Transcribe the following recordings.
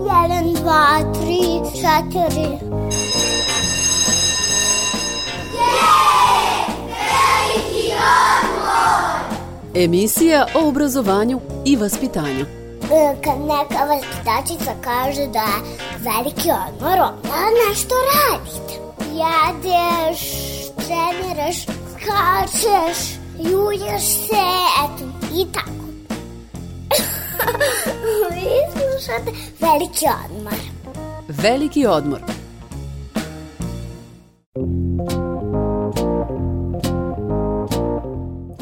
Jedan, dva, tri, četiri. Emisija o obrazovanju i vaspitanju. E, Kad neka vaspitačica kaže da je veliki odmor, onda nešto radite. Jedeš, treniraš, skačeš, julješ se, eto, slušate veliki odmor. Veliki odmor.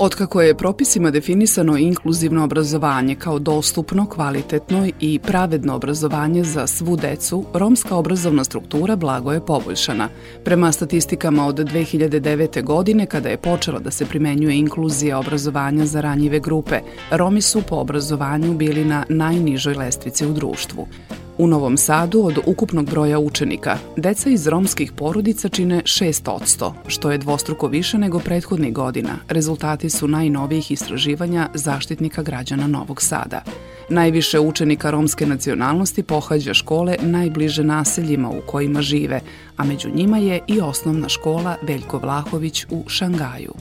Otkako je propisima definisano inkluzivno obrazovanje kao dostupno, kvalitetno i pravedno obrazovanje za svu decu, romska obrazovna struktura blago je poboljšana. Prema statistikama od 2009. godine, kada je počela da se primenjuje inkluzija obrazovanja za ranjive grupe, Romi su po obrazovanju bili na najnižoj lestvici u društvu. U Novom Sadu od ukupnog broja učenika, deca iz romskih porodica čine 6%, što je dvostruko više nego prethodnih godina. Rezultati su najnovijih istraživanja zaštitnika građana Novog Sada. Najviše učenika romske nacionalnosti pohađa škole najbliže naseljima u kojima žive, a među njima je i osnovna škola Veljko Vlahović u Šangaju.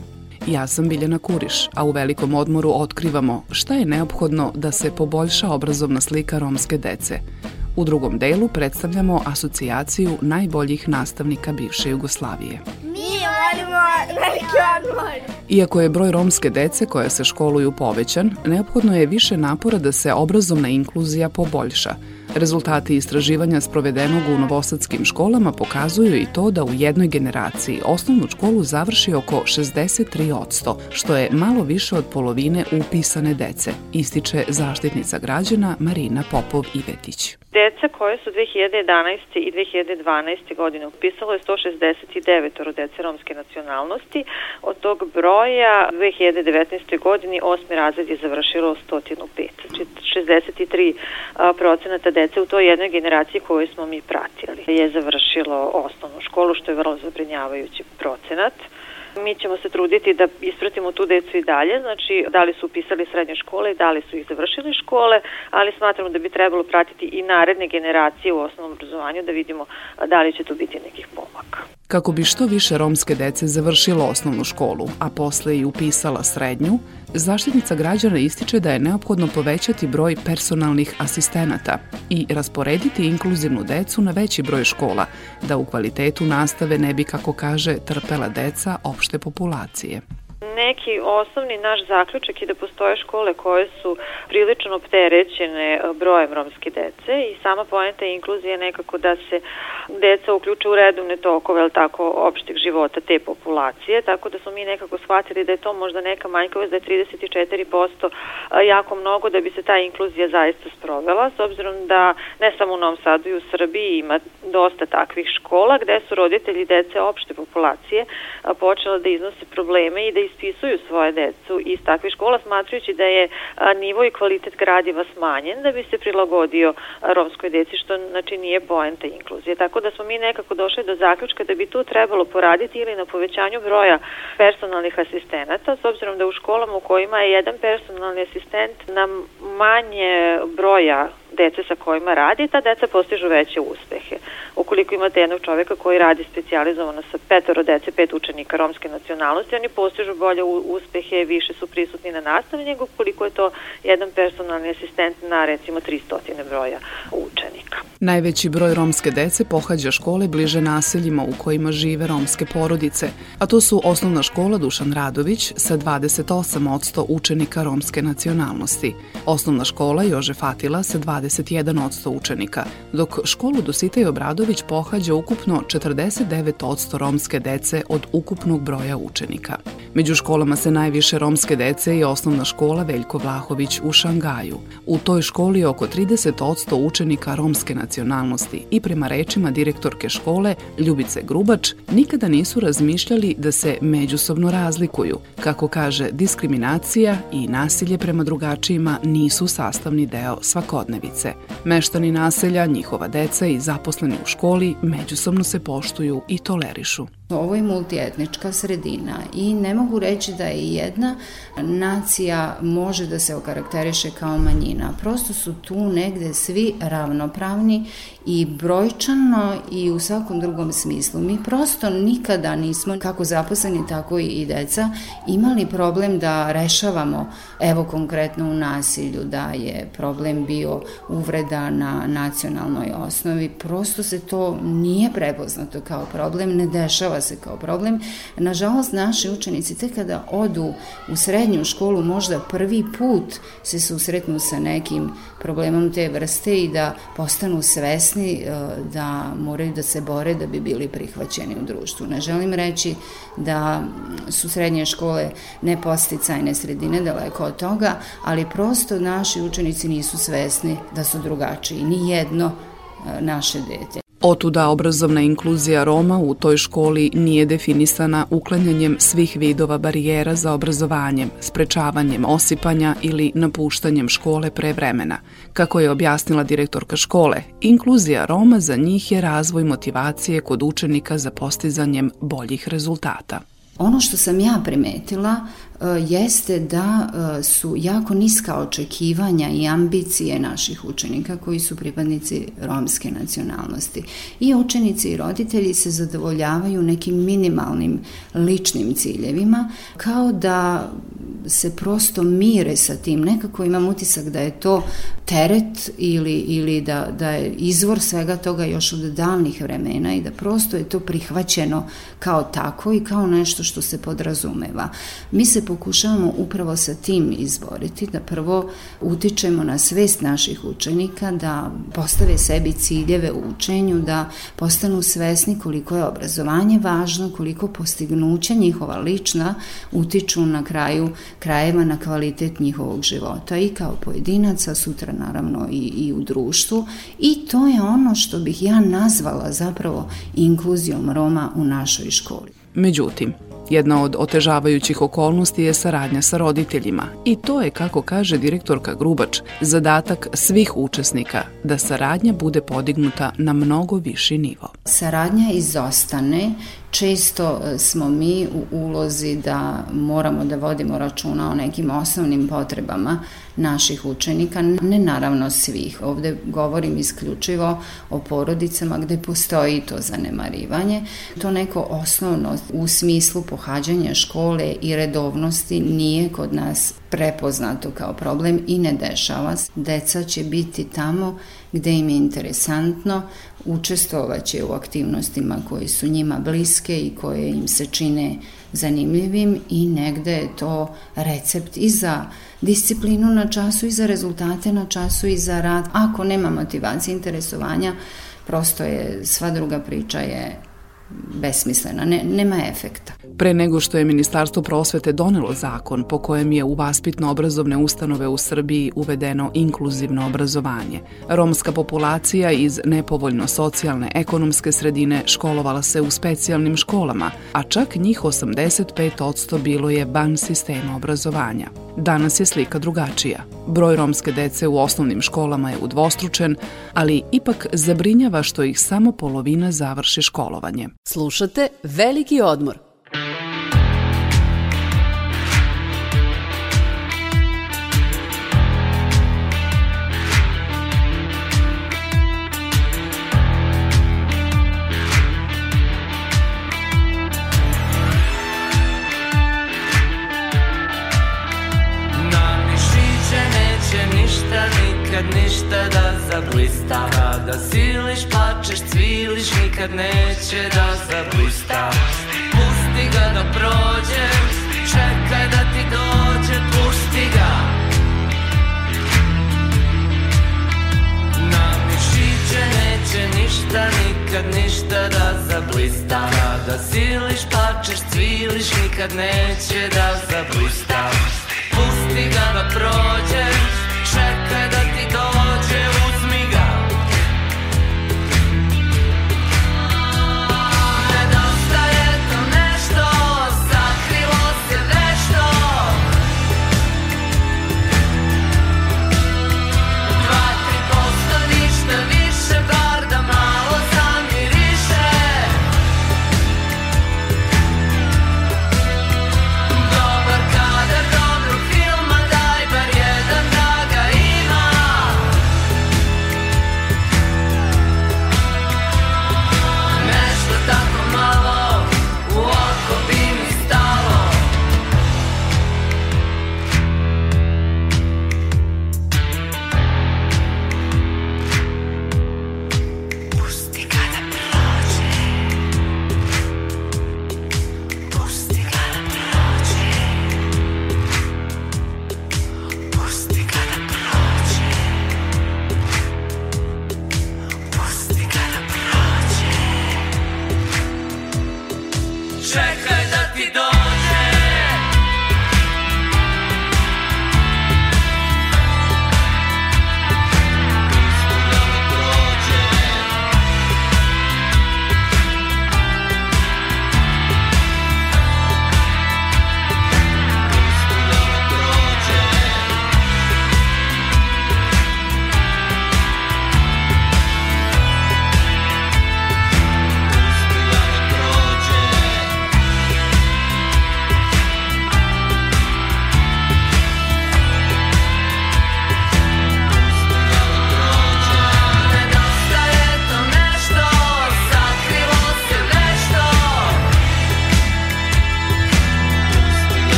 Ja sam Biljana Kuriš, a u velikom odmoru otkrivamo šta je neophodno da se poboljša obrazovna slika romske dece. U drugom delu predstavljamo asocijaciju najboljih nastavnika bivše Jugoslavije. Mi volimo veliki odmor. Iako je broj romske dece koja se školuju povećan, neophodno je više napora da se obrazovna inkluzija poboljša. Rezultati istraživanja sprovedenog u novosadskim školama pokazuju i to da u jednoj generaciji osnovnu školu završi oko 63%, što je malo više od polovine upisane dece, ističe zaštitnica građana Marina Popov-Ivetić. Deca koje su 2011. i 2012. godine upisalo je 169 dece romske nacionalnosti. Od tog broja u 2019. godini osmi razred je završilo 105. Znači 63 procenata dece u toj jednoj generaciji koju smo mi pratili je završilo osnovnu školu, što je vrlo zabrinjavajući procenat. Mi ćemo se truditi da ispratimo tu decu i dalje, znači da li su upisali srednje škole da li su ih završili škole, ali smatramo da bi trebalo pratiti i naredne generacije u osnovnom obrazovanju da vidimo da li će tu biti nekih pomaka. Kako bi što više romske dece završilo osnovnu školu, a posle i upisala srednju, zaštitnica građana ističe da je neophodno povećati broj personalnih asistenata i rasporediti inkluzivnu decu na veći broj škola, da u kvalitetu nastave ne bi, kako kaže, trpela deca opšte populacije. Neki osnovni naš zaključak je da postoje škole koje su prilično opterećene brojem romske dece i sama poenta inkluzije je nekako da se deca uključe u redovne tokove, ali tako, opšteg života te populacije, tako da smo mi nekako shvatili da je to možda neka manjkovost, da je 34% jako mnogo da bi se ta inkluzija zaista sprovela, s obzirom da ne samo u Novom Sadu i u Srbiji ima dosta takvih škola gde su roditelji dece opšte populacije počela da iznose probleme i da ispisuju svoje decu iz takvih škola smatrajući da je nivo i kvalitet gradiva smanjen da bi se prilagodio romskoj deci što znači nije poenta inkluzije. Tako da smo mi nekako došli do zaključka da bi tu trebalo poraditi ili na povećanju broja personalnih asistenata s obzirom da u školama u kojima je jedan personalni asistent na manje broja dece sa kojima radi, ta deca postižu veće uspehe. Ukoliko imate jednog čoveka koji radi specializovano sa petoro dece, pet učenika romske nacionalnosti, oni postižu bolje uspehe, više su prisutni na nastavi, nego koliko je to jedan personalni asistent na recimo 300 broja učenika. Najveći broj romske dece pohađa škole bliže naseljima u kojima žive romske porodice, a to su osnovna škola Dušan Radović sa 28% učenika romske nacionalnosti, osnovna škola Jože Fatila sa 21% učenika, dok školu Dositej Obradović pohađa ukupno 49% romske dece od ukupnog broja učenika. Među školama se najviše romske dece i osnovna škola Veljko Vlahović u Šangaju. U toj školi je oko 30% učenika romske nacionalnosti i prema rečima direktorke škole Ljubice Grubač nikada nisu razmišljali da se međusobno razlikuju. Kako kaže, diskriminacija i nasilje prema drugačijima nisu sastavni deo svakodnevice. Meštani naselja, njihova deca i zaposleni u školi međusobno se poštuju i tolerišu. Ovo je multietnička sredina i ne mogu reći da je jedna nacija može da se okarakteriše kao manjina. Prosto su tu negde svi ravnopravni i brojčano i u svakom drugom smislu. Mi prosto nikada nismo, kako zaposleni, tako i deca, imali problem da rešavamo, evo konkretno u nasilju, da je problem bio uvreda na nacionalnoj osnovi. Prosto se to nije prepoznato kao problem, ne dešava se kao problem. Nažalost, naši učenici tek kada odu u srednju školu, možda prvi put se susretnu sa nekim problemom te vrste i da postanu svesni e, da moraju da se bore da bi bili prihvaćeni u društvu. Ne želim reći da su srednje škole neposticajne sredine, daleko od toga, ali prosto naši učenici nisu svesni da su drugačiji. Ni jedno e, naše dete. Otuda obrazovna inkluzija Roma u toj školi nije definisana uklanjanjem svih vidova barijera za obrazovanjem, sprečavanjem osipanja ili napuštanjem škole pre vremena. Kako je objasnila direktorka škole, inkluzija Roma za njih je razvoj motivacije kod učenika za postizanjem boljih rezultata. Ono što sam ja primetila E, jeste da e, su jako niska očekivanja i ambicije naših učenika koji su pripadnici romske nacionalnosti. I učenici i roditelji se zadovoljavaju nekim minimalnim ličnim ciljevima kao da se prosto mire sa tim. Nekako imam utisak da je to teret ili, ili da, da je izvor svega toga još od davnih vremena i da prosto je to prihvaćeno kao tako i kao nešto što se podrazumeva. Mi se pokušavamo upravo sa tim izboriti, da prvo utičemo na svest naših učenika, da postave sebi ciljeve u učenju, da postanu svesni koliko je obrazovanje važno, koliko postignuća njihova lična utiču na kraju krajeva na kvalitet njihovog života i kao pojedinaca, sutra naravno i, i u društvu i to je ono što bih ja nazvala zapravo inkluzijom Roma u našoj školi. Međutim, Jedna od otežavajućih okolnosti je saradnja sa roditeljima i to je, kako kaže direktorka Grubač, zadatak svih učesnika da saradnja bude podignuta na mnogo viši nivo. Saradnja izostane Često e, smo mi u ulozi da moramo da vodimo računa o nekim osnovnim potrebama naših učenika, ne naravno svih. Ovde govorim isključivo o porodicama gde postoji to zanemarivanje. To neko osnovno u smislu pohađanja škole i redovnosti nije kod nas prepoznato kao problem i ne dešava se. Deca će biti tamo gde im je interesantno, učestvovaće u aktivnostima koje su njima bliske i koje im se čine zanimljivim i negde je to recept i za disciplinu na času i za rezultate na času i za rad. Ako nema motivacije interesovanja, prosto je sva druga priča je besmislena, ne, nema efekta. Pre nego što je Ministarstvo prosvete donelo zakon po kojem je u vaspitno-obrazovne ustanove u Srbiji uvedeno inkluzivno obrazovanje, romska populacija iz nepovoljno socijalne ekonomske sredine školovala se u specijalnim školama, a čak njih 85% bilo je ban sistema obrazovanja. Danas je slika drugačija. Broj romske dece u osnovnim školama je udvostručen, ali ipak zabrinjava što ih samo polovina završi školovanje. Slušate Veliki odmor nikad neće da zablista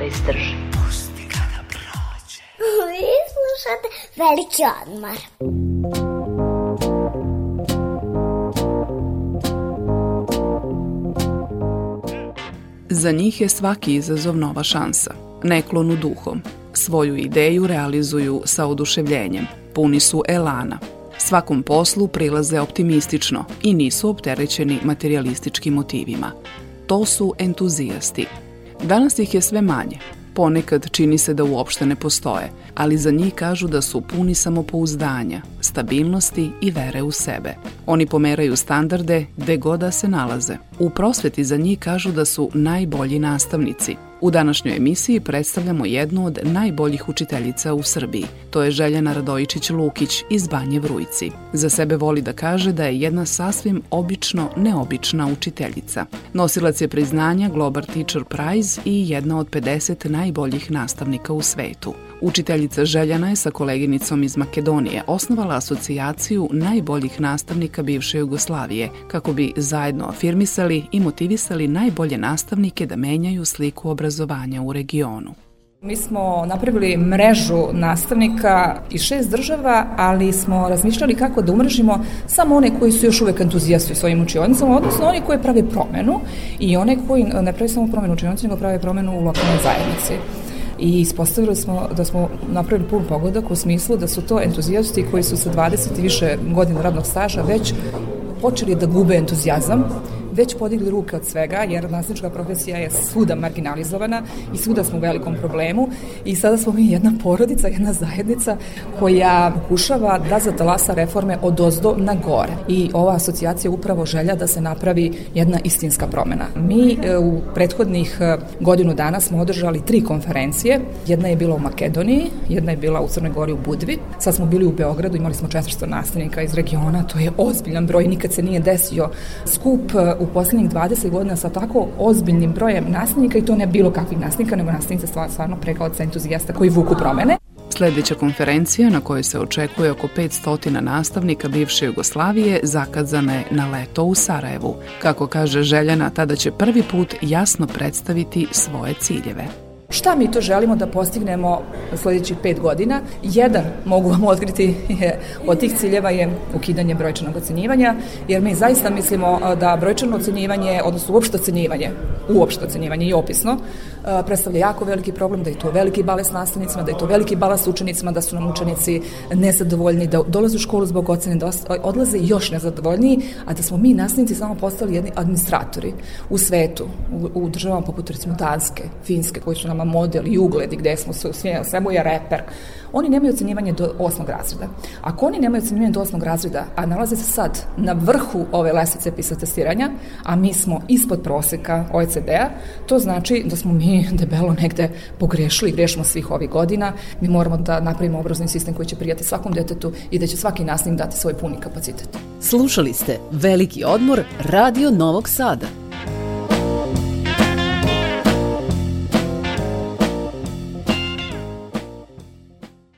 da izdrži. Pusti ga da prođe. Vi slušate Veliki odmor. Za njih je svaki izazov nova šansa. Ne klonu duhom. Svoju ideju realizuju sa oduševljenjem. Puni su elana. Svakom poslu prilaze optimistično i nisu opterećeni materialističkim motivima. To su entuzijasti. Danas ih je sve manje, Ponekad čini se da uopšte ne postoje, ali za njih kažu da su puni samopouzdanja, stabilnosti i vere u sebe. Oni pomeraju standarde gde god da se nalaze. U prosveti za njih kažu da su najbolji nastavnici – U današnjoj emisiji predstavljamo jednu od najboljih učiteljica u Srbiji. To je Željana Radojičić-Lukić iz Banje Vrujci. Za sebe voli da kaže da je jedna sasvim obično neobična učiteljica. Nosilac je priznanja Global Teacher Prize i jedna od 50 najboljih nastavnika u svetu. Učiteljica Željana je sa koleginicom iz Makedonije osnovala asocijaciju najboljih nastavnika bivše Jugoslavije kako bi zajedno afirmisali i motivisali najbolje nastavnike da menjaju sliku obrazovanja u regionu. Mi smo napravili mrežu nastavnika iz šest država, ali smo razmišljali kako da umrežimo samo one koji su još uvek entuzijasti u svojim učionicama, odnosno oni koji prave promenu i one koji ne pravi samo promenu učionici, nego prave promenu u lokalnoj zajednici i ispostavili smo da smo napravili pun pogodak u smislu da su to entuzijasti koji su sa 20 i više godina radnog staža već počeli da gube entuzijazam već podigli ruke od svega, jer nastavnička profesija je svuda marginalizovana i svuda smo u velikom problemu i sada smo mi jedna porodica, jedna zajednica koja pokušava da zatalasa reforme od ozdo na gore. I ova asocijacija upravo želja da se napravi jedna istinska promena. Mi e, u prethodnih e, godinu dana smo održali tri konferencije. Jedna je bila u Makedoniji, jedna je bila u Crnoj Gori u Budvi. Sad smo bili u Beogradu, imali smo 400 nastavnika iz regiona, to je ozbiljan broj, nikad se nije desio skup e, u poslednjih 20 godina sa tako ozbiljnim brojem nastavnika i to ne bilo kakvih nastavnika, nego nastavnica stvarno pregalaca entuzijasta koji vuku promene. Sledeća konferencija na kojoj se očekuje oko 500 nastavnika bivše Jugoslavije zakazana je na leto u Sarajevu. Kako kaže Željana, tada će prvi put jasno predstaviti svoje ciljeve. Šta mi to želimo da postignemo sledećih pet godina? Jedan, mogu vam otkriti, je, od tih ciljeva je ukidanje brojčanog ocenjivanja, jer mi zaista mislimo da brojčano ocenjivanje, odnosno uopšte ocenjivanje, uopšte ocenjivanje i opisno, predstavlja jako veliki problem, da je to veliki bales nastavnicima, da je to veliki bales učenicima, da su nam učenici nezadovoljni, da dolaze u školu zbog ocene, da odlaze još nezadovoljniji, a da smo mi nastavnici samo postali jedni administratori u svetu, u, u državama poput recimo Danske, Finske, koji su nam model i ugled i gde smo sve, svemu je reper, oni nemaju ocenjivanje do osmog razreda. Ako oni nemaju ocenjivanje do osmog razreda, a nalaze se sad na vrhu ove lesice PISA testiranja, a mi smo ispod proseka OECD-a, to znači da smo mi debelo negde pogrešili, grešimo svih ovih godina. Mi moramo da napravimo obrazovni sistem koji će prijati svakom detetu i da će svaki nastavnik dati svoj puni kapacitet. Slušali ste Veliki odmor Radio Novog Sada.